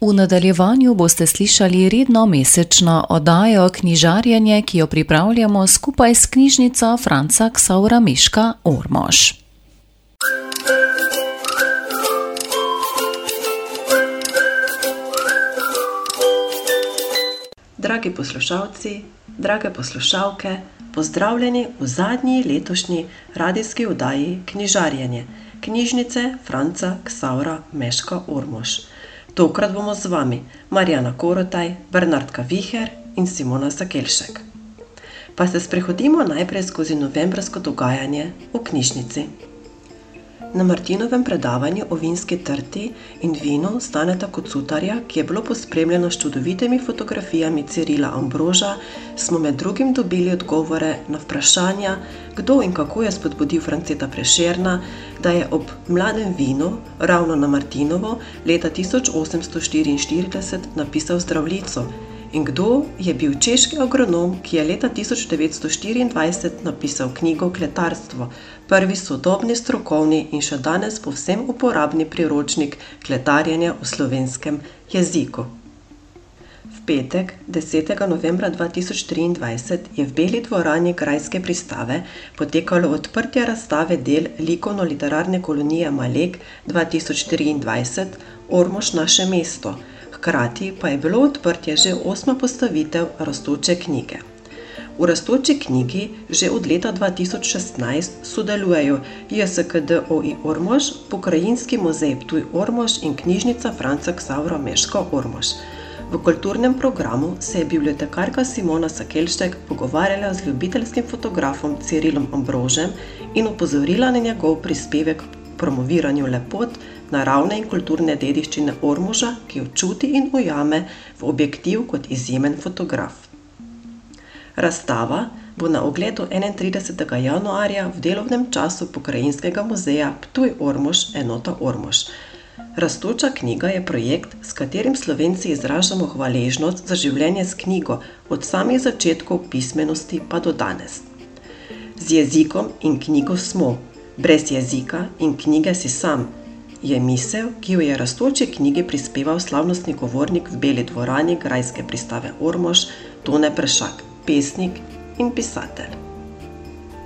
V nadaljevanju boste slišali redno mesečno oddajo Knjižarjenje, ki jo pripravljamo skupaj s knjižnico Franca Ksaura Miška Ormož. Dragi poslušalci, drage poslušalke, pozdravljeni v zadnji letošnji radijski oddaji Knjižarjenje knjižnice Franca Ksaura Meška Ormož. Tokrat bomo z vami Marjana Korotaj, Bernardka Viher in Simona Sakelšek. Pa se sprehodimo najprej skozi novembrsko dogajanje v knjižnici. Na Martinovem predavanju o vinski trti in vinu staneta kot sutarja, ki je bilo pospremljeno s čudovitimi fotografijami Cirila Ambroža, smo med drugim dobili odgovore na vprašanja, kdo in kako je spodbudil Franceta Prešerna, da je ob mladem vinu, ravno na Martinovo, leta 1844 napisal zdravljico. In kdo je bil češki agronom, ki je leta 1924 napisal knjigo Kletarstvo, prvi sodobni strokovni in še danes povsem uporabni priročnik kletarjenja v slovenskem jeziku. V petek, 10. novembra 2023, je v Beli dvorani Grajske pristave potekalo odprtje razstave del likovno-literarne kolonije Malek 2023 Ormož naše mesto, hkrati pa je bilo odprtje že osma postavitev Rastoče knjige. V Rastoči knjigi že od leta 2016 sodelujejo JSKDOI Ormož, Pokrajinski muzej Ptuj Ormož in knjižnica Franca Ksaura Meška Ormož. V kulturnem programu se je bibliotekarka Simona Sakelštek pogovarjala z ljubiteljskim fotografom Cirilom Ambrožem in opozorila na njegov prispevek k promoviranju lepot naravne in kulturne dediščine Ormoža, ki jo čuti in ujame v objektiv kot izjemen fotograf. Razstava bo na ogledu 31. januarja v delovnem času Pokrajinskega muzeja Ptuj Ormož enota Ormož. Rastoča knjiga je projekt, s katerim Slovenci izražamo hvaležnost za življenje s knjigo od samih začetkov pismenosti pa do danes. Z jezikom in knjigo smo, brez jezika in knjige si sam, je misel, ki jo je Rastoči knjigi prispeval slavnostni govornik v Beli dvorani Grajske pristave Ormož, Tone Pršak, pesnik in pisatelj.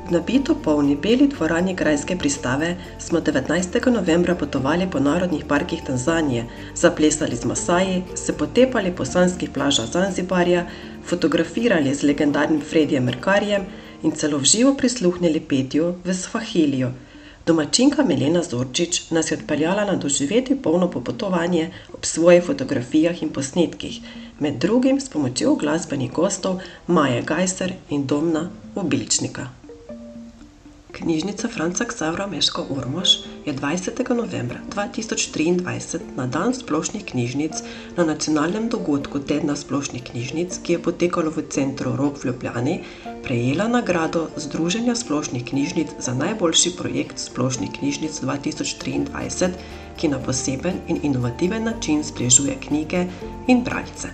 V nabito polni beli dvorani Grajske pristave smo 19. novembra potovali po narodnih parkih Tanzanije, zaplesali z Masaji, se potepali po sanskih plažah Zanzibarja, fotografirali z legendarnim Fredijem Merkarjem in celo v živo prisluhnili petju v Svahilijo. Domačinka Milena Zorčič nas je odpeljala na doživeti polno popotovanje ob svojih fotografijah in posnetkih, med drugim s pomočjo glasbenih gostov Maje Gajser in Domna Obilčnika. Knjižnica Franca Ksavra Meško Ormož je 20. novembra 2023 na dan splošnih knjižnic na nacionalnem dogodku Tedna splošnih knjižnic, ki je potekalo v centru Rok v Ljubljani, prejela nagrado Združenja splošnih knjižnic za najboljši projekt splošnih knjižnic 2023, ki na poseben in inovativen način zbližuje knjige in bralce.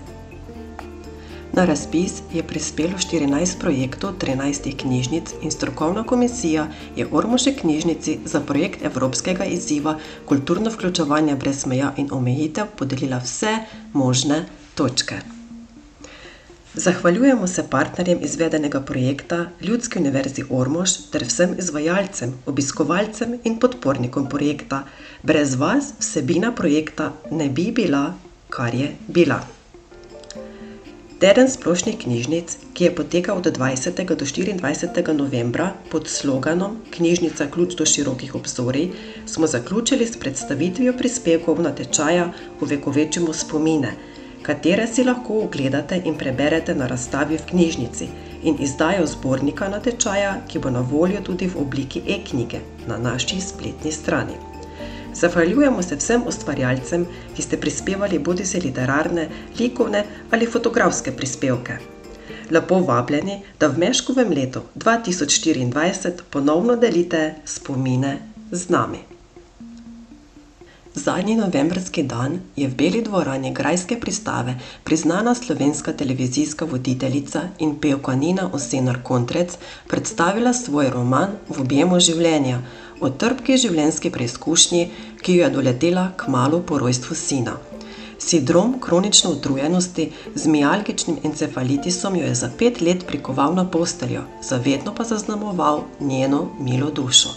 Na razpis je prispelo 14 projektov 13 knjižnic in strokovna komisija je Ormoški knjižnici za projekt Evropskega izziva Kulturno vključevanje brez meja in omejitev podelila vse možne točke. Zahvaljujemo se partnerjem izvedenega projekta, Ljudski univerzi Ormož ter vsem izvajalcem, obiskovalcem in podpornikom projekta. Brez vas vsebina projekta ne bi bila, kar je bila. Teden splošnih knjižnic, ki je potekal od 20. do 24. novembra pod sloganom Knjižnica ključ do širokih obzorij, smo zaključili s predstavitvijo prispevkov na tečaja Uvekovečimo spomine, katere si lahko ogledate in preberete na razstavi v knjižnici in izdajo zbornika na tečaja, ki bo na voljo tudi v obliki e-knjige na naši spletni strani. Zahvaljujemo se vsem ustvarjalcem, ki ste prispevali bodi se literarne, likovne ali fotografske prispevke. Lepo vabljeni, da v Meškovem letu 2024 ponovno delite spomine z nami. Zadnji novembrski dan je v Beli dvorani Grajske pristave priznana slovenska televizijska voditeljica in pevka Nina Osenar Kontrec predstavila svoj roman V objemu življenja, o trpki življenjski preizkušnji, ki jo je doletela k malu po rojstvu sina. Sindrom kronične utrujenosti z mialgičnim encefalitisom jo je za pet let prikoval na posteljo, zavedno pa zaznamoval njeno milo dušo.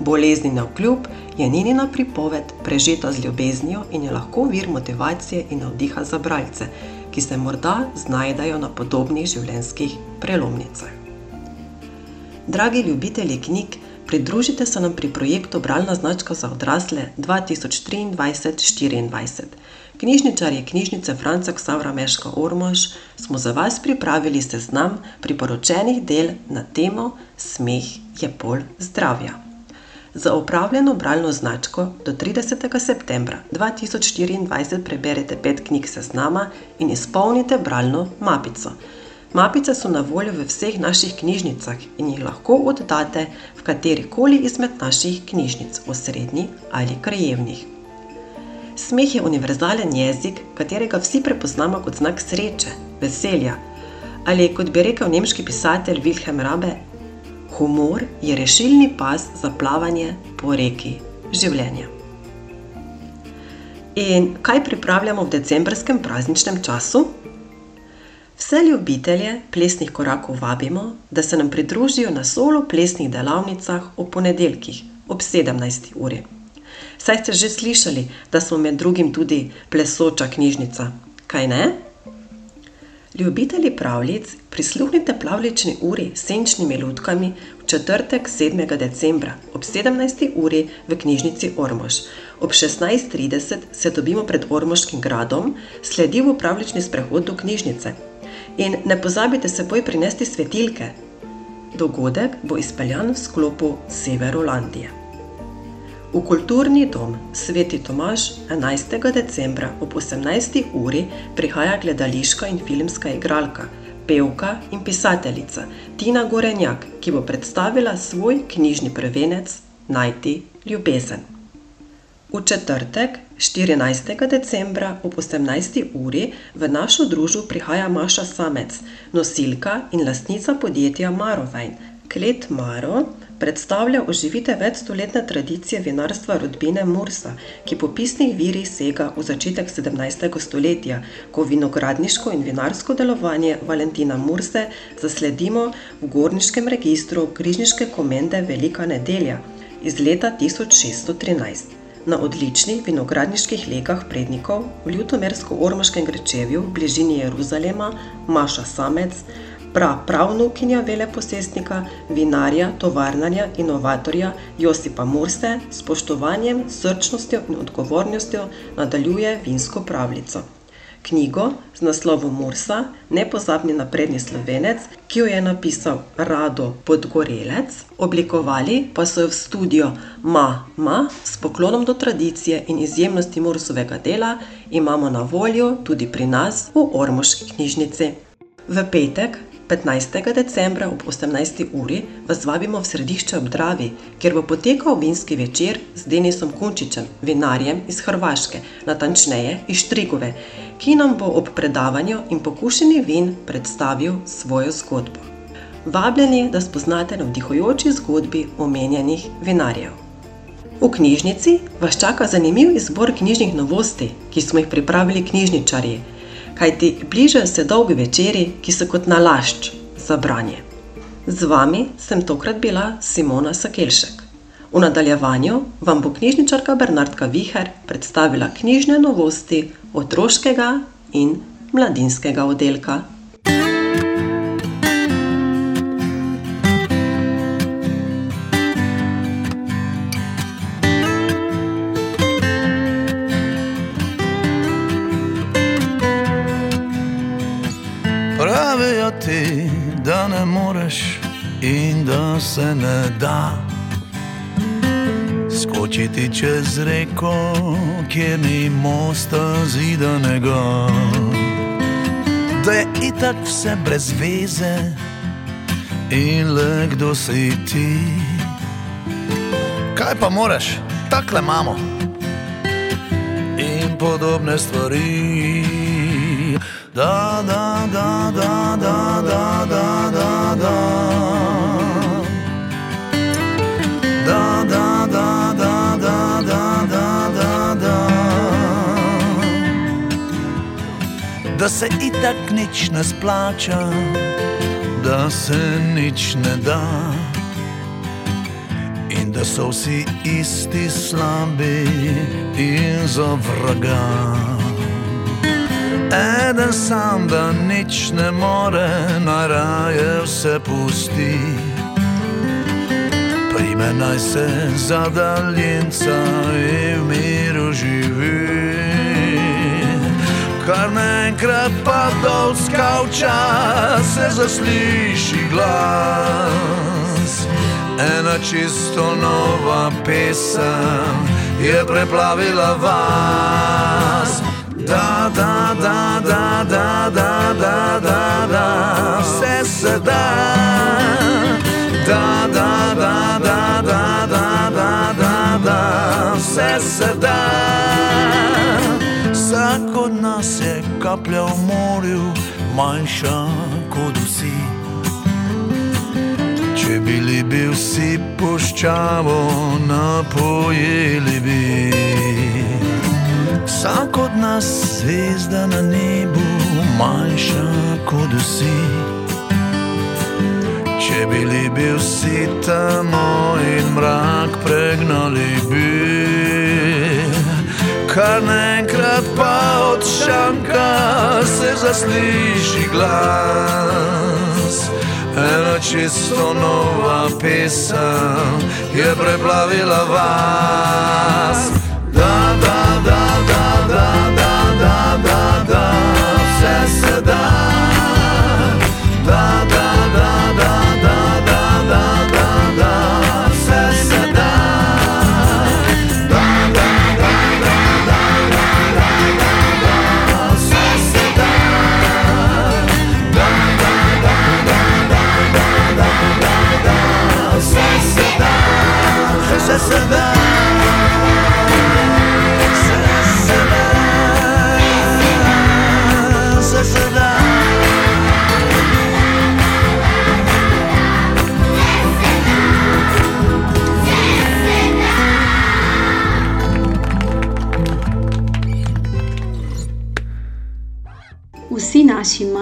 Bolezni na vkljub je njenina pripoved prežeta z ljubeznijo in je lahko vir motivacije in navdiha za bralce, ki se morda znajdajo na podobnih življenjskih prelomnicah. Dragi ljubitelji knjig, pridružite se nam pri projektu Bralna značka za odrasle 2023-2024. Knjižničarji knjižnice Franca Ksavra Meška Ormož smo za vas pripravili seznam priporočenih del na temo Smeh je pol zdravja. Za upravljeno bralno značko do 30. septembra 2024 preberite pet knjig seznama in izpolnite bralno mapico. Mapice so na voljo v vseh naših knjižnicah in jih lahko oddate v kateri koli izmed naših knjižnic, osrednji ali krajevnih. Smeh je univerzalen jezik, katerega vsi prepoznamo kot znak sreče, veselja ali kot bi rekel nemški pisatelj Wilhelm Rabe, Humor je rešilni pas za plavanje po reki življenja. In kaj pripravljamo v decembrskem prazničnem času? Vse ljubitelje plesnih korakov vabimo, da se nam pridružijo na solo plesnih delavnicah v ponedeljkih ob 17. uri. Saj ste že slišali, da smo med drugim tudi plesoča knjižnica, kaj ne? Ljubitelji pravljic, prisluhnite pravlični uri s senčnimi lutkami v četrtek 7. decembra ob 17. uri v knjižnici Ormož. Ob 16.30 se dobimo pred Ormoškim gradom, sledi v pravlični sprehod do knjižnice. In ne pozabite seboj prinesti svetilke. Dogodek bo izpeljan v sklopu Severolandije. V kulturni dom Sveti Tomaž 11. decembra ob 18. uri prihaja gledališka in filmska igralka, pevka in pisateljica Tina Gorenjak, ki bo predstavila svoj knjižni prvenec Najti ljubezen. V četrtek, 14. decembra ob 18. uri v našo družbo prihaja Maša Samec, nosilka in lastnica podjetja Marovajn, Klet Maro predstavlja oživitev večstoletne tradicije vinarstva rodbine Mursa, ki po pisnih virih sega v začetek 17. stoletja, ko vinogradniško in vinarsko delovanje Valentina Murse zasledimo v gorniškem registru križniške komende Velika nedelja iz leta 1613. Na odličnih vinogradniških legah prednikov v Ljutomersko-Ormoškem grečevju v bližini Jeruzalema Maša Samec pra pravnukinja veleposestnika, vinarja, tovarnarja, inovatorja Josipa Murse s spoštovanjem, srčnostjo in odgovornostjo nadaljuje vinsko pravljico. Knjigo z naslovom Mursa, nepozabni napredni slovenec, ki jo je napisal Rado Podgorelec, oblikovali pa so jo v studio Ma Ma s poklonom do tradicije in izjemnosti Mursovega dela, imamo na voljo tudi pri nas v Ormoški knjižnici. V petek, 15. decembra ob 18. uri vas vabimo v središče ob Dravi, kjer bo potekal vinski večer z Denisom Kunčičem, vinarjem iz Hrvaške, natančneje iz Štrigove, ki nam bo ob predavanju in pokušeni vin predstavil svojo zgodbo. Vabljeni, da spoznate navdihujoči zgodbi omenjenih vinarjev. V knjižnici vas čaka zanimiv izbor knjižnih novosti, ki smo jih pripravili knjižničarji kajti bližajo se dolgi večeri, ki so kot nalašč za branje. Z vami sem tokrat bila Simona Sakelšek. V nadaljevanju vam bo knjižničarka Bernardka Viher predstavila knjižne novosti otroškega in mladinskega oddelka. Ti, da ne moreš in da se ne da. Skočiti čez reko, kjer ni mosta zidanega. Da je itak vse brez veze in le kdo si ti. Kaj pa moraš, takle imamo. In podobne stvari da da da da da, da, da, da. Da se itak nič ne splača, da se nič ne da, in da so vsi isti slabi in za vraga. Eden sam, da nič ne more, naraje vse pusti. Prime naj se za daljnca in v miru živi. Kar naenkrat pa dol skavča, se zasliši glas. Ena čisto nova pesem je preplavila vas. Da, da, da, da, da, da, da, da, da, vse se da. Da, da, da, da, da, da, da, da, da, vse se da. Vsak od nas je kaplja v morju, manjša kot vsi. Če bili bi vsi puščavo, napojili bi. Vsak od nas zvezda na nebu, manjša kot vsi. Če bili bi vsi tamo in mrak pregnali bi, kar naenkrat pa od šanka se zasliši glas. Ena čisto nova pesem je preplavila vas. Da, da,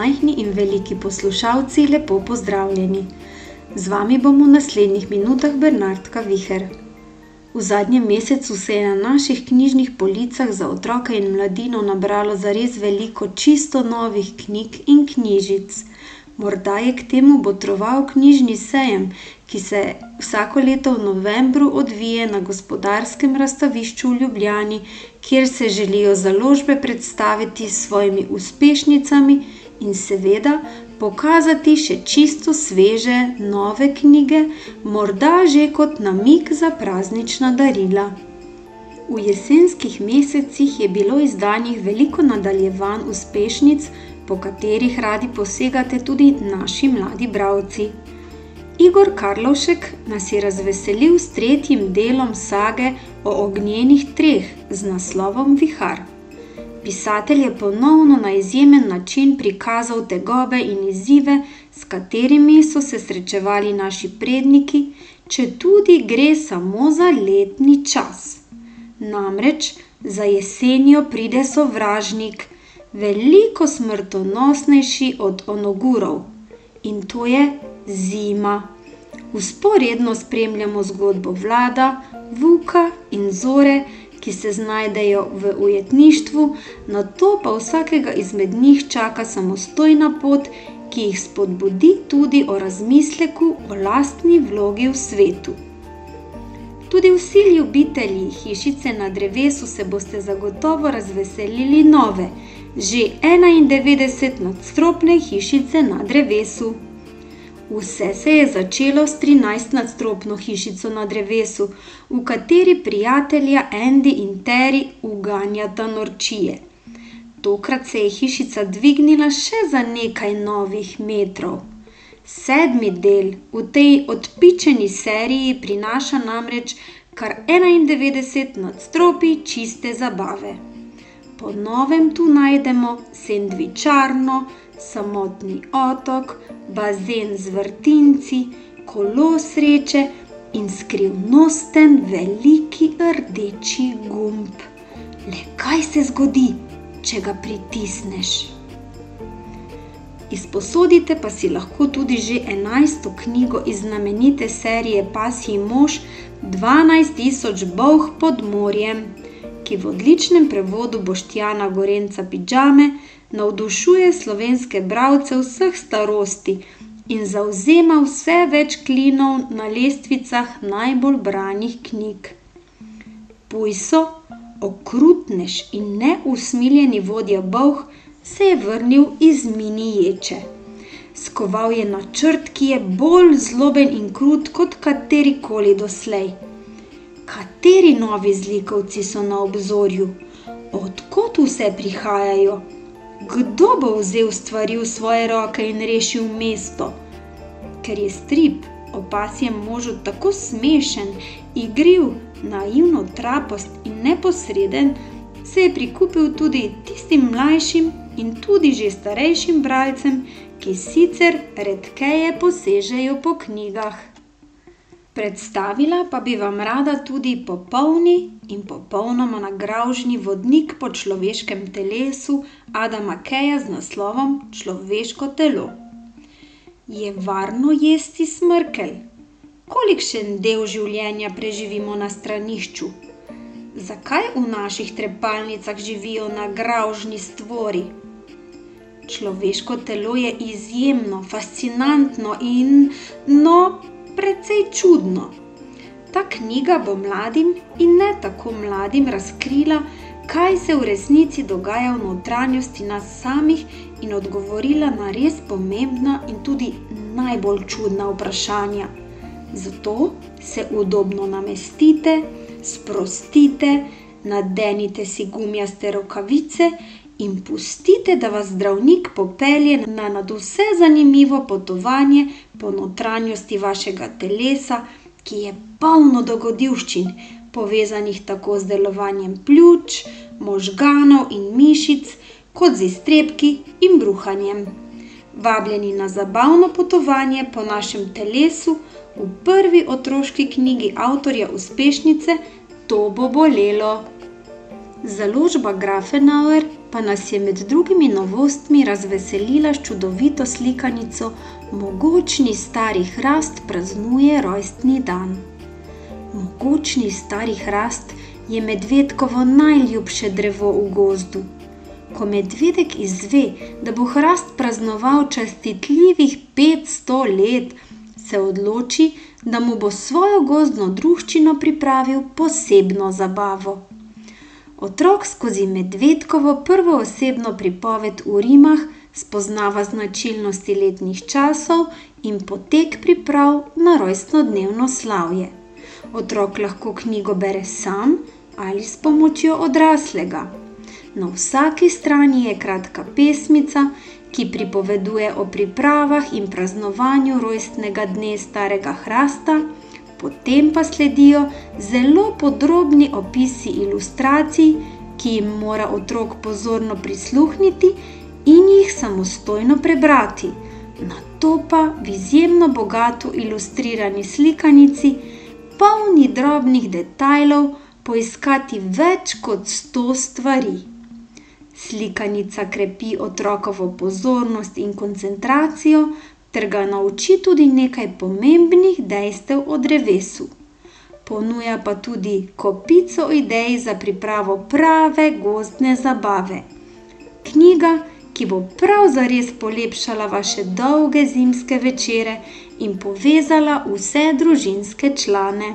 majhni in veliki poslušalci, lepo pozdravljeni. Z vami bomo v naslednjih minutah Bernardka Viher. V zadnjem mesecu se je na naših knjižnih policah za otroke in mladino nabralo zares veliko čisto novih knjig in knjižic. Morda je k temu botroval knjižni sejem, ki se vsako leto v novembru odvije na gospodarskem razstavišču v Ljubljani, kjer se želijo založbe predstaviti s svojimi uspešnicami in seveda pokazati še čisto sveže, nove knjige, morda že kot namig za praznična darila. V jesenskih mesecih je bilo izdanih veliko nadaljevanj uspešnic, po katerih radi posegate tudi naši mladi bralci. Igor Karlovšek nas je razveselil s tretjim delom sage o ognjenih treh z naslovom Vihar. Pisatelj je ponovno na izjemen način prikazal tegobe in izzive, s katerimi so se srečevali naši predniki, če tudi gre samo za letni čas. Namreč za jesenjo pride sovražnik, veliko smrtonosnejši od onogurov, in to je zima. Usporedno spremljamo zgodbo Vlada, Vuka in Zore, ki se znajdejo v ujetništvu, na to pa vsakega izmed njih čaka samostojna pot, ki jih spodbudi tudi o razmisleku o lastni vlogi v svetu. Tudi vsi ljubitelji hišice na drevesu se boste zagotovo razveselili nove, že 91 nadstropne hišice na drevesu. Vse se je začelo s 13-nadstropno hišico na drevesu, v kateri prijatelja Andy in Terry uganjata norčije. Tokrat se je hišica dvignila še za nekaj novih metrov. Sedmi del v tej odpičeni seriji prinaša namreč kar 91 nadstropij čiste zabave. Po novem tu najdemo sendvičarno, samotni otok, bazen z vrtinci, kolo sreče in skrivnosten veliki rdeči gumb. Le kaj se zgodi, če ga pritisneš? Izposodite pa si lahko tudi že 11. knjigo iz znamenite serije Pasji mož 12.000 Bog pod morjem, ki v odličnem prevodu Boštjana Gorenca Pidžame navdušuje slovenske bralce vseh starosti in zauzema vse več klinov na lestvicah najbolj branih knjig. Pujso, okrutnež in neusmiljeni vodja Bog, se je vrnil iz miniječe. Skoval je načrt, ki je bolj zloben in krut kot katerikoli doslej. Kateri novi zlikovci so na obzorju? Odkot vse prihajajo? Kdo bo vzel stvari v svoje roke in rešil mesto? Ker je strip o pasjem možu tako smešen, igriv, naivno trapost in neposreden, se je prikupil tudi tistim mlajšim in tudi že starejšim bralcem, ki sicer redkeje posežejo po knjigah. Predstavila pa bi vam rada tudi popolni in popolnoma nagraužni vodnik po človeškem telesu Adama Keja z naslovom Človeško telo. Je varno jesti smrkelj? Kolikšen del življenja preživimo na stranišču? Zakaj v naših trepalnicah živijo nagraužni stvori? Človeško telo je izjemno, fascinantno in, no, precej čudno. Ta knjiga bo mladim in ne tako mladim razkrila, kaj se v resnici dogaja v notranjosti nas samih in odgovorila na res pomembna in tudi najbolj čudna vprašanja. Zato se udobno namestite, sprostite, nadenite si gumijaste rokavice in pustite, da vas zdravnik popelje na nadvse zanimivo potovanje po notranjosti vašega telesa, ki je polno dogodivščin, povezanih tako z delovanjem pljuč, možganov in mišic, kot z iztrebki in bruhanjem. Vabljeni na zabavno potovanje po našem telesu v prvi otroški knjigi avtorja uspešnice To bo bolelo. Založba Grafenauer pa nas je med drugimi novostmi razveselila s čudovito slikanico Mogočni stari hrast praznuje rojstni dan. Mogočni stari hrast je medvedkovo najljubše drevo v gozdu. Ko medvedek izve, da bo hrast praznoval častitljivih 500 let, se odloči, da mu bo svojo gozdno druščino pripravil posebno zabavo. Otrok skozi medvedkovo prvoosebno pripoved v Rimah spoznava značilnosti letnih časov in potek priprav na rojstnodnevno slavje. Otrok lahko knjigo bere sam ali s pomočjo odraslega. Na vsaki strani je kratka pesmica, ki pripoveduje o pripravah in praznovanju rojstnega dne starega hrasta, potem pa sledijo zelo podrobni opisi ilustracij, ki jim mora otrok pozorno prisluhniti in jih samostojno prebrati. Na to pa v izjemno bogato ilustrirani slikanici, polni drobnih detajlov, poiskati več kot sto stvari. Slikanica krepi otrokovo pozornost in koncentracijo, ter ga nauči tudi nekaj pomembnih dejstev o drevesu. Ponuja pa tudi kopico idej za pripravo prave gozdne zabave. Knjiga, ki bo prav zares polepšala vaše dolge zimske večere in povezala vse družinske člane.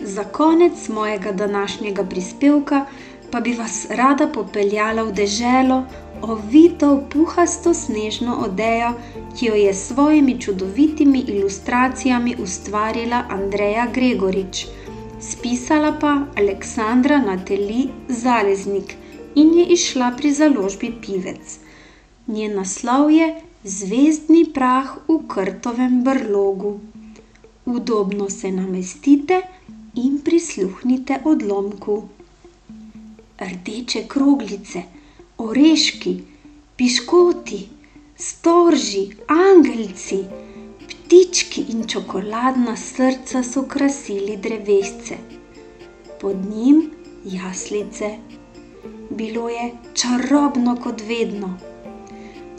Za konec mojega današnjega prispevka pa bi vas rada popeljala v deželo, ovito v puhasto snežno odejo, ki jo je s svojimi čudovitimi ilustracijami ustvarila Andreja Gregorič, spisala pa Aleksandra Nateli Zaleznik in je išla pri založbi Pivec. Njen naslov je Zvezdni prah v krtovem brlogu. Udobno se namestite in prisluhnite odlomku rdeče kroglice, oreški, piškoti, storži, angelci, ptički in čokoladna srca so krasili drevesce. Pod njim jaslice. Bilo je čarobno kot vedno.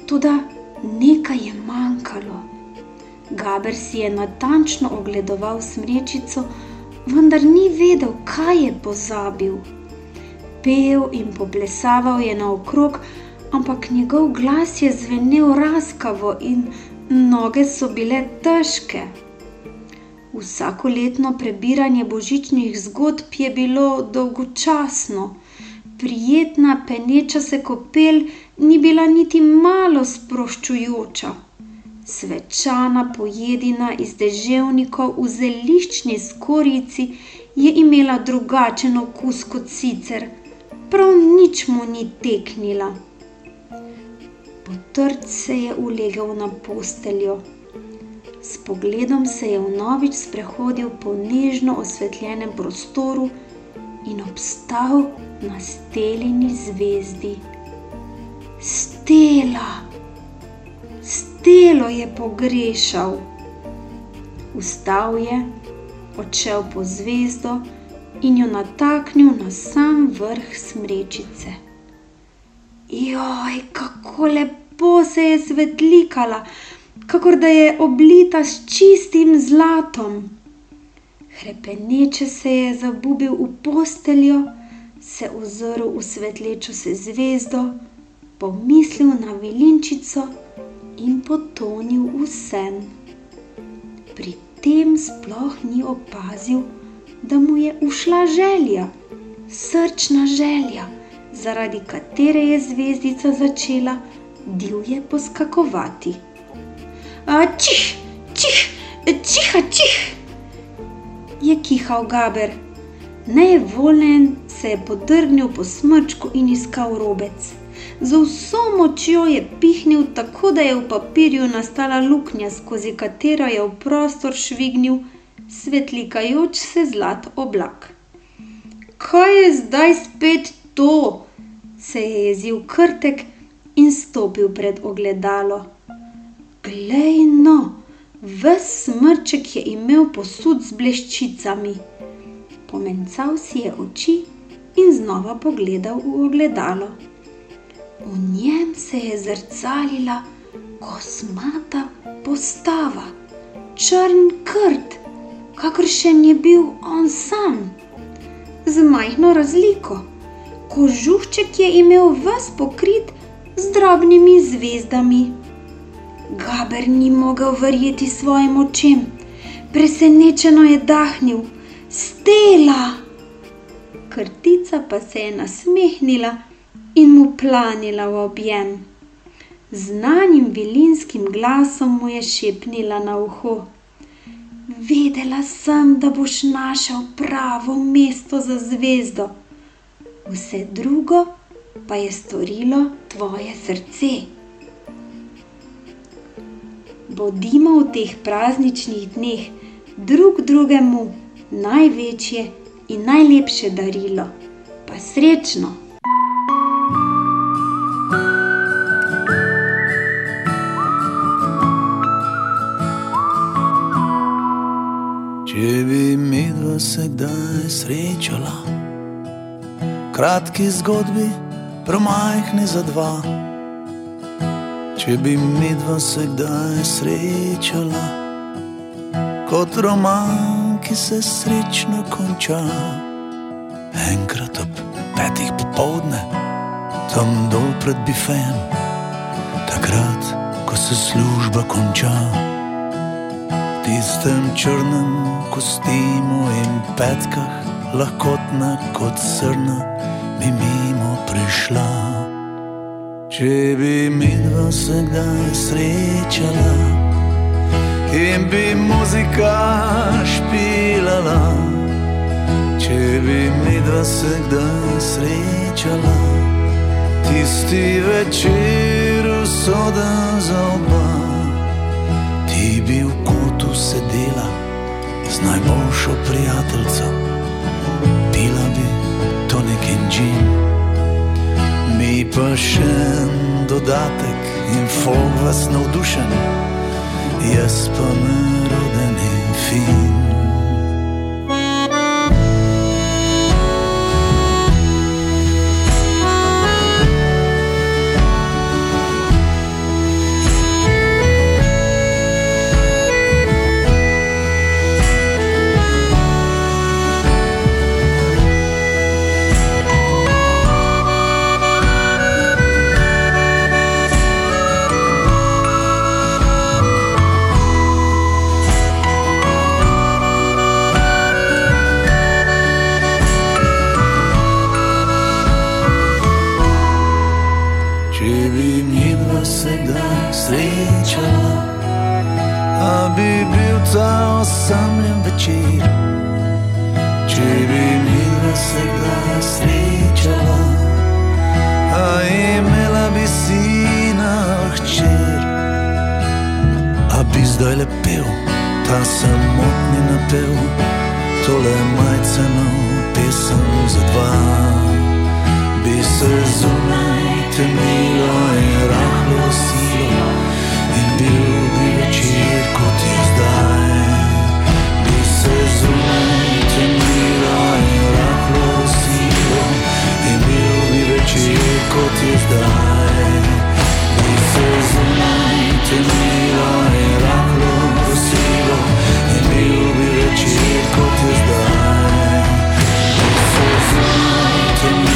Toda nekaj je manjkalo. Gaber si je natančno ogledoval smrečico, vendar ni vedel, kaj je pozabil. Pel in poplesaval je naokrog, ampak njegov glas je zvenel raskavo in noge so bile težke. Vsakoletno prebiranje božičnih zgodb je bilo dolgočasno, prijetna peneča se kopel ni bila niti malo sproščujoča. Svečana pojedina iz deževnikov v zeliščni skorjici je imela drugačen okus kot sicer, prav nič mu ni teknila. Potrt se je ulegel na posteljo. S pogledom se je vnovič sprehodil po nežno osvetljenem prostoru in obstal na steljeni zvezdi. Stela, stelo je pogrešal. Vstal je, odšel po zvezdo in jo nataknil na sam vrh smrečice. Joj, kako lepo se je svetlikala, kakor da je oblita s čistim zlatom. Hrepeneče se je zabubil v posteljo, se ozrl v svetlečo se zvezdo, pomislil na vilinčico in potonil v sen. Pri tem sploh ni opazil, da mu je ušla želja, srčna želja, zaradi katere je zvezdica začela divje poskakovati. Čih, čih, čiha, čih, je kihal Gaber. Nevolen se je podrgnil po smrčku in iskal robec. Z vso močjo je pihnil tako, da je v papirju nastala luknja, skozi katero je v prostor švignil svetlikajoč se zlat oblak. Kaj je zdaj spet to? se je jezil krtek in stopil pred ogledalo. Glej no, ves smrček je imel posud z bleščicami. Pomencal si je oči in znova pogledal v ogledalo. V njem se je zrcalila kosmata postava, črn krt, kakršen je bil on sam, z majhno razliko. Kožuhček je imel vas pokrit z drobnimi zvezdami. Gaber ni mogel verjeti svojim očem. Presenečeno je dahnil: Stela! Krtica pa se je nasmehnila in mu planila v objem. Znanim vilinskim glasom mu je šepnila na uho: Vedela sem, da boš našel pravo mesto za zvezdo, vse drugo pa je storilo tvoje srce bodimo v teh prazničnih dneh drug drugemu največje in najlepše darilo. Pa srečno! Srečala, kratki zgodbi, promajhni za dva. Če bi midva se kdaj srečala, kot roman, ki se srečno konča. Enkrat ob petih popovdne, tam dol pred bifejem, takrat, ko se služba konča. V tistem črnem kostimu in petkah, lahkotna kot srna, bi mimo prišla. Če bi midva se kdaj srečala in bi muzika špilala, če bi midva se kdaj srečala, tisti večer usoden za oba, ti bi v kotu sedela z najboljšo prijateljico, pila bi tonik in džin mi pa še en dodatek in fog vas navdušen, jaz pa neroden in fin. Če bi midva se kdaj srečala, a bi bil ta osamljen večer, če bi midva se kdaj srečala, a imela bi sina hčer, a bi zdaj lepel ta samotni napev, tole majceno pesem za dva. Bi se zunaj temnilo in rahlo silo in bil bi večer kot je zdaj. Bi se zunaj temnilo in rahlo silo in bil bi večer kot je zdaj. Bi se zunaj temnilo in rahlo silo in bil bi večer kot je zdaj. Bi se zunaj temnilo in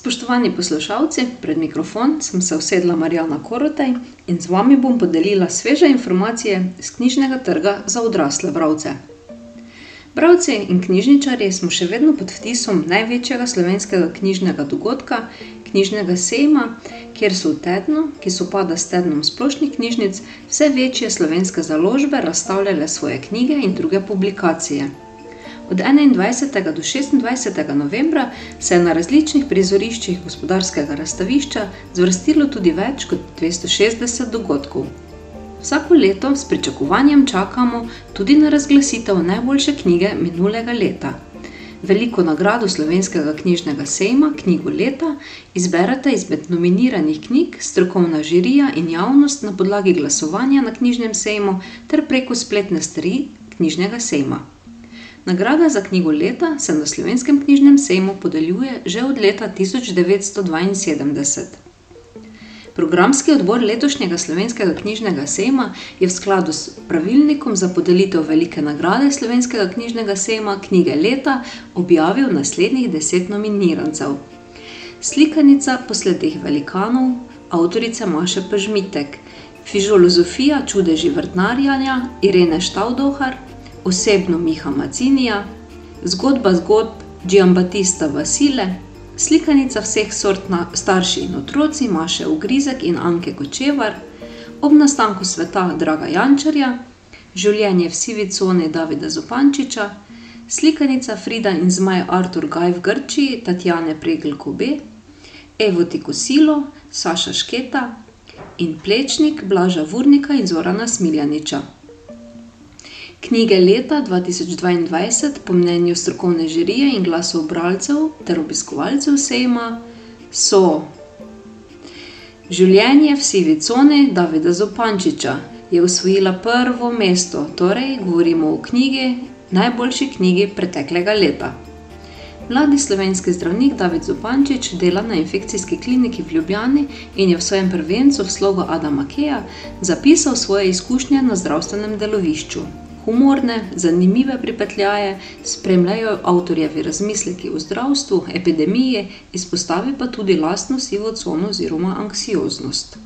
Spoštovani poslušalci, pred mikrofon sem se usedla Marjana Korotaj in z vami bom podelila sveže informacije z knjižnega trga za odrasle bralce. Bralci in knjižničarji smo še vedno pod vtisom največjega slovenskega knjižnega dogodka, knjižnega sejma, kjer so v tednu, ki sopada s tednom splošnih knjižnic, vse večje slovenske založbe razstavljale svoje knjige in druge publikacije. Od 21. do 26. novembra se je na različnih prizoriščih gospodarskega razstavišča zvrstilo tudi več kot 260 dogodkov. Vsako leto s pričakovanjem čakamo tudi na razglasitev najboljše knjige minulega leta. Veliko nagrado slovenskega knjižnega sejma, knjigo leta, izberete izmed nominiranih knjig, strokovna žirija in javnost na podlagi glasovanja na knjižnem sejmu ter preko spletne strani knjižnega sejma. Nagrada za knjigo leta se na slovenskem knjižnem sejmu podeljuje že od leta 1972. Programski odbor letošnjega slovenskega knjižnega sejma je v skladu s pravilnikom za podelitev velike nagrade slovenskega knjižnega sejma knjige leta objavil naslednjih deset nominirancev. Slikanica posledih velikanov, avtorica Maše Pažmitek, Fižolozofija čudeži vrtnarjanja Irene Štavdohar, osebno Miha Macinija, zgodba zgodb Giambattista Vasile, slikanica vseh sort na starši in otroci Maše Ugrizek in Anke Kočevar, ob nastanku sveta Draga Jančarja, življenje v sivi coni Davida Zupančiča, slikanica Frida in zmaj Artur Gaj v Grčiji Tatjane Pregl Kobe, Evo Tikosilo, Saša Šketa in Plečnik Blaža Vurnika in Zorana Smiljaniča. Knjige leta 2022 po mnenju strokovne žirije in glasov bralcev ter obiskovalcev sejma so Življenje v sivi coni Davida Zopančiča je osvojila prvo mesto, torej govorimo o knjigi, najboljši knjigi preteklega leta. Mladi slovenski zdravnik David Zupančič dela na infekcijski kliniki v Ljubljani in je v svojem prvencu v slogu Adama Keja zapisal svoje izkušnje na zdravstvenem delovišču. Humorne, zanimive pripetljaje spremljajo avtorjevi razmisleki o zdravstvu, epidemiji, izpostavi pa tudi lastno sivo cono oziroma anksioznost.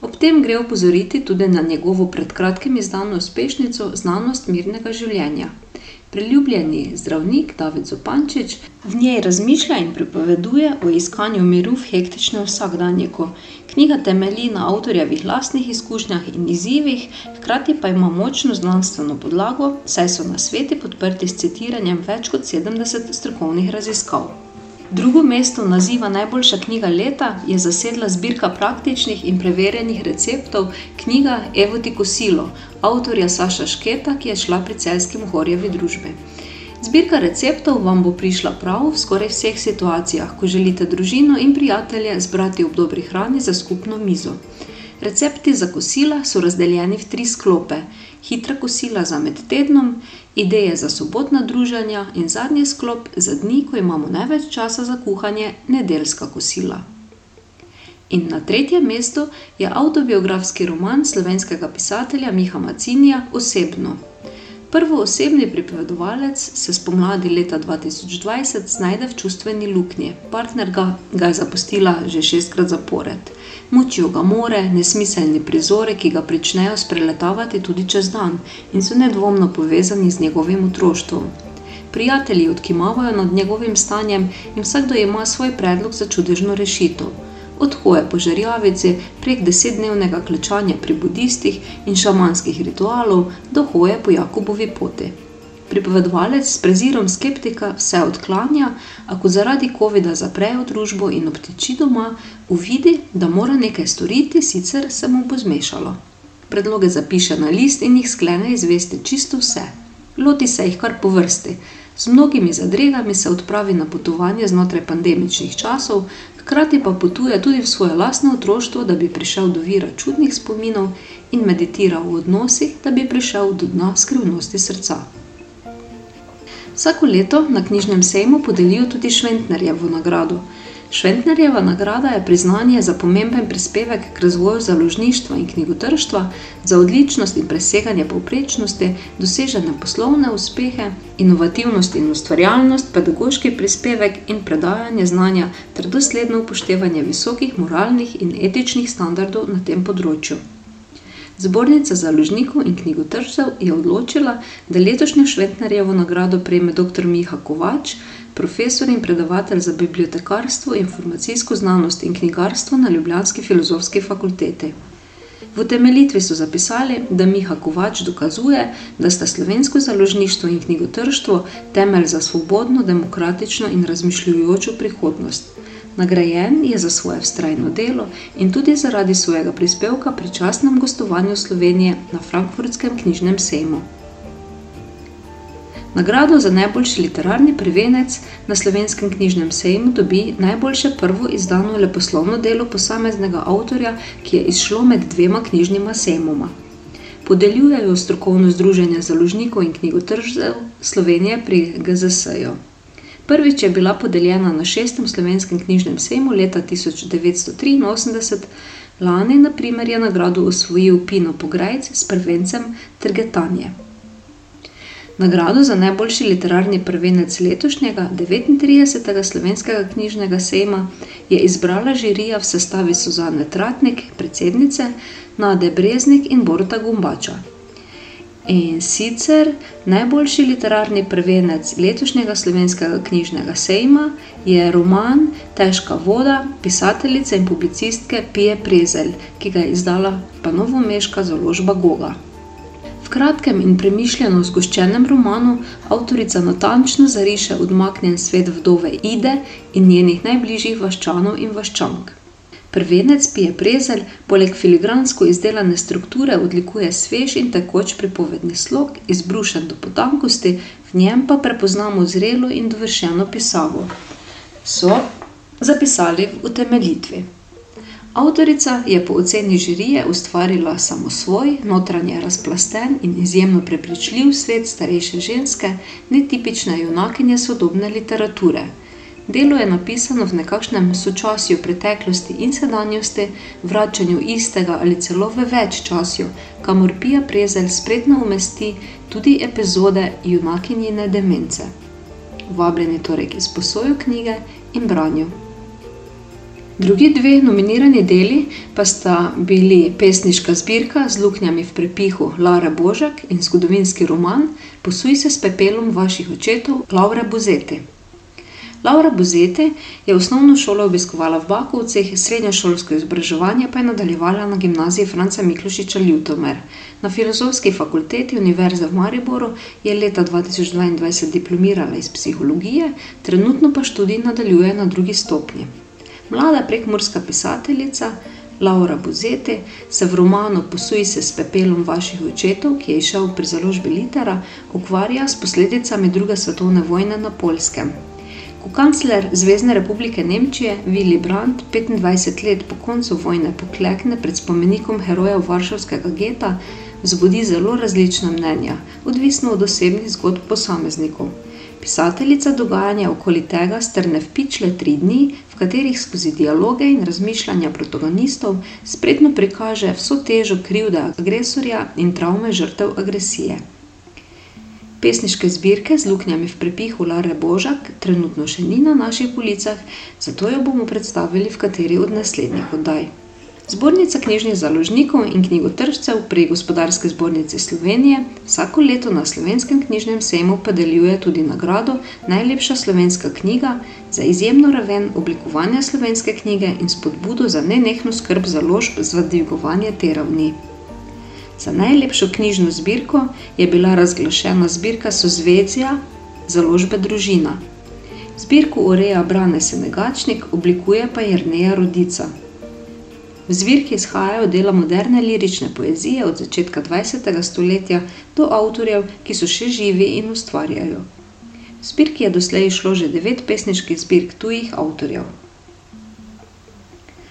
Ob tem gre opozoriti tudi na njegovo pred kratkim izdano uspešnico Znanost mirnega življenja. Priljubljeni zdravnik David Zupančič v njej razmišlja in pripoveduje o iskanju miru v hektičnem vsakdanjiku. Knjiga temelji na avtorjevih lastnih izkušnjah in izzivih, hkrati pa ima močno znanstveno podlago, saj so na sveti podprti s citiranjem več kot 70 strokovnih raziskav. Drugo mesto naziva najboljša knjiga leta je zasedla zbirka praktičnih in preverjenih receptov knjiga Evo ti kosilo, avtorja Saša Šketa, ki je šla pri celskim horjevi družbi. Zbirka receptov vam bo prišla prav v skoraj vseh situacijah, ko želite družino in prijatelje zbrati ob dobri hrani za skupno mizo. Recepti za kosila so razdeljeni v tri sklope: hitra kosila za med tednom, ideje za sobotna druženja in zadnji sklop za dni, ko imamo največ časa za kuhanje, nedeljska kosila. In na tretjem mestu je avtobiografski roman slovenskega pisatelja Miha Macinija Osebno. Prvoosebni pripovedovalec se spomladi leta 2020 znajde v čustveni luknji, partner ga, ga je zapustila že šestkrat zapored. Mučijo ga more, nesmiselni prizori, ki ga pričnejo spreletavati tudi čez dan in so nedvomno povezani z njegovim otroštvom. Prijatelji odkimavajo nad njegovim stanjem in vsakdo ima svoj predlog za čudežno rešitev od hoje po žerjavici prek desetdnevnega klečanja pri budistih in šamanskih ritualov do hoje po Jakobovi poti. Pripovedovalec s prezirom skeptika vse odklanja, a ko zaradi COVID-a zaprejo družbo in obtiči doma, uvidi, da mora nekaj storiti, sicer se mu bo zmešalo. Predloge zapiše na list in jih sklene izvesti čisto vse. Loti se jih kar po vrsti. Z mnogimi zadregami se odpravi na potovanje znotraj pandemičnih časov, hkrati pa potuje tudi v svoje lastno otroštvo, da bi prišel do vira čudnih spominov in meditiral v odnosih, da bi prišel do dna skrivnosti srca. Vsako leto na knjižnem sejmu podelijo tudi Šventnerjevo nagrado. Šventnerjeva nagrada je priznanje za pomemben prispevek k razvoju založništva in knjigotrštva, za odličnost in preseganje povprečnosti, dosežene poslovne uspehe, inovativnost in ustvarjalnost, pedagoški prispevek in predajanje znanja ter dosledno upoštevanje visokih moralnih in etičnih standardov na tem področju. Zbornica založnikov in knjigotržcev je odločila, da letošnjo Šventnerjevo nagrado prejme dr. Miha Kovač, profesor in predavatelj za bibliotekarstvo, informacijsko znanost in knjigarstvo na Ljubljanski filozofski fakulteti. V utemeljitvi so zapisali, da Miha Kovač dokazuje, da sta slovensko založništvo in knjigotrštvo temelj za svobodno, demokratično in razmišljujočo prihodnost. Nagrajen je za svoje vztrajno delo in tudi zaradi svojega prispevka pri častnem gostovanju Slovenije na Frankfurtskem knjižnem sejmu. Nagrado za najboljši literarni prvenec na slovenskem knjižnem sejmu dobi najboljše prvo izdano leposlovno delo posameznega avtorja, ki je izšlo med dvema knjižnima sejmoma. Podeljujejo strokovno združenje založnikov in knjigotržcev Slovenije pri GZS-ju. Prvič je bila podeljena na šestem slovenskem knjižnem sejmu leta 1983, lani, na primer, je nagrado osvojil Pino Pograjc s prvencem Trgetanje. Nagrado za najboljši literarni prvenec letošnjega 39. slovenskega knjižnega sejma je izbrala žirija v sestavi Suzane Tratnik, predsednice, Nade Breznik in Borta Gumbača. In sicer najboljši literarni prvenec letošnjega slovenskega knjižnega sejma je roman Težka voda pisateljice in publicistke Pije Prezelj, ki ga je izdala pa novomeška založba Goga. V kratkem in premišljeno zgoščenem romanu avtorica natančno zariše odmaknjen svet vdove Ide in njenih najbližjih vaščanov in vaščank. Prvenec Pije Prezelj poleg filigransko izdelane strukture odlikuje svež in tekoč pripovedni slog, izbrušen do potankosti, v njem pa prepoznamo zrelo in dovršeno pisavo. So zapisali v utemeljitvi. Avtorica je po oceni žirije ustvarila samosvoj, notranje razplasten in izjemno prepričljiv svet starejše ženske, netipične junakinje sodobne literature. Delo je napisano v nekakšnem sočasju preteklosti in sedanjosti, vračanju istega ali celo v več časju, kamor Pija Prezelj spretno umesti tudi epizode junakinjine demence. Vabljeni torej k izposoju knjige in branju. Drugi dve nominirani deli pa sta bili pesniška zbirka z luknjami v prepihu Lara Božak in zgodovinski roman Posuj se s pepelom vaših očetov Laure Buzeti. Laura Buzeti je osnovno šolo obiskovala v Bakovcih, srednjošolsko izobraževanje pa je nadaljevala na gimnaziji Franca Miklošiča Ljutomer. Na filozofski fakulteti Univerze v Mariboru je leta 2022 diplomirala iz psihologije, trenutno pa študij nadaljuje na drugi stopnji. Mlada prekmurska pisateljica Laura Buzeti se v romanu Posuj se s pepelom vaših očetov, ki je išel pri založbi Litera, ukvarja s posledicami druge svetovne vojne na Poljskem. Ko kancler Zvezdne republike Nemčije Willy Brandt 25 let po koncu vojne poklekne pred spomenikom herojev Varšavskega geta, vzbudi zelo različna mnenja, odvisno od osebnih zgodb posameznikov. Pisateljica dogajanja okoli tega strne v pičle tri dni, v katerih skozi dialoge in razmišljanja protagonistov spretno prikaže vso težo krivde agresorja in travme žrtev agresije. Pesniške zbirke z luknjami v prepihu Lare Božak trenutno še ni na naših policah, zato jo bomo predstavili v kateri od naslednjih oddaj. Zbornica knjižnih založnikov in knjigotržcev pri Gospodarski zbornici Slovenije vsako leto na slovenskem knjižnem sejmu podeljuje tudi nagrado Najlepša slovenska knjiga za izjemno raven oblikovanja slovenske knjige in spodbudo za nenehno skrb založb za dvigovanje te ravni. Za najlepšo knjižno zbirko je bila razglašena zbirka Sozvezja založbe Družina. Zbirko ureja Brane Senegačnik, oblikuje pa Jrneja Rodica. V zbirki izhajajo dela moderne lirične poezije od začetka 20. stoletja do avtorjev, ki so še živi in ustvarjajo. V zbirki je doslej izšlo že devet pesniških zbirk tujih avtorjev.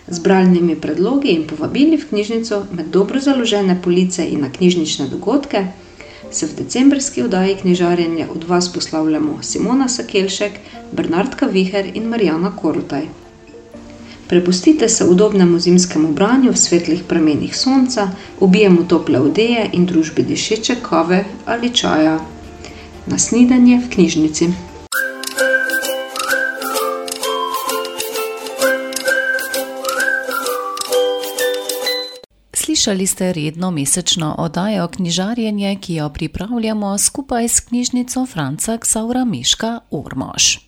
Z bralnimi predlogi in povabili v knjižnico med dobro založene police in na knjižnične dogodke se v decembrski oddaji knjižarjenja od vas poslavljamo Simona Sakelšek, Bernardka Viher in Marijana Korotaj. Prepustite se udobnemu zimskemu branju v svetlih pramenih sonca, ubijemo tople odeje in družbi dišeče kave ali čaja. Na snidanje v knjižnici. Slišali ste redno mesečno oddajo Knjižarjenje, ki jo pripravljamo skupaj s knjižnico Franca Ksaura Miška Ormož.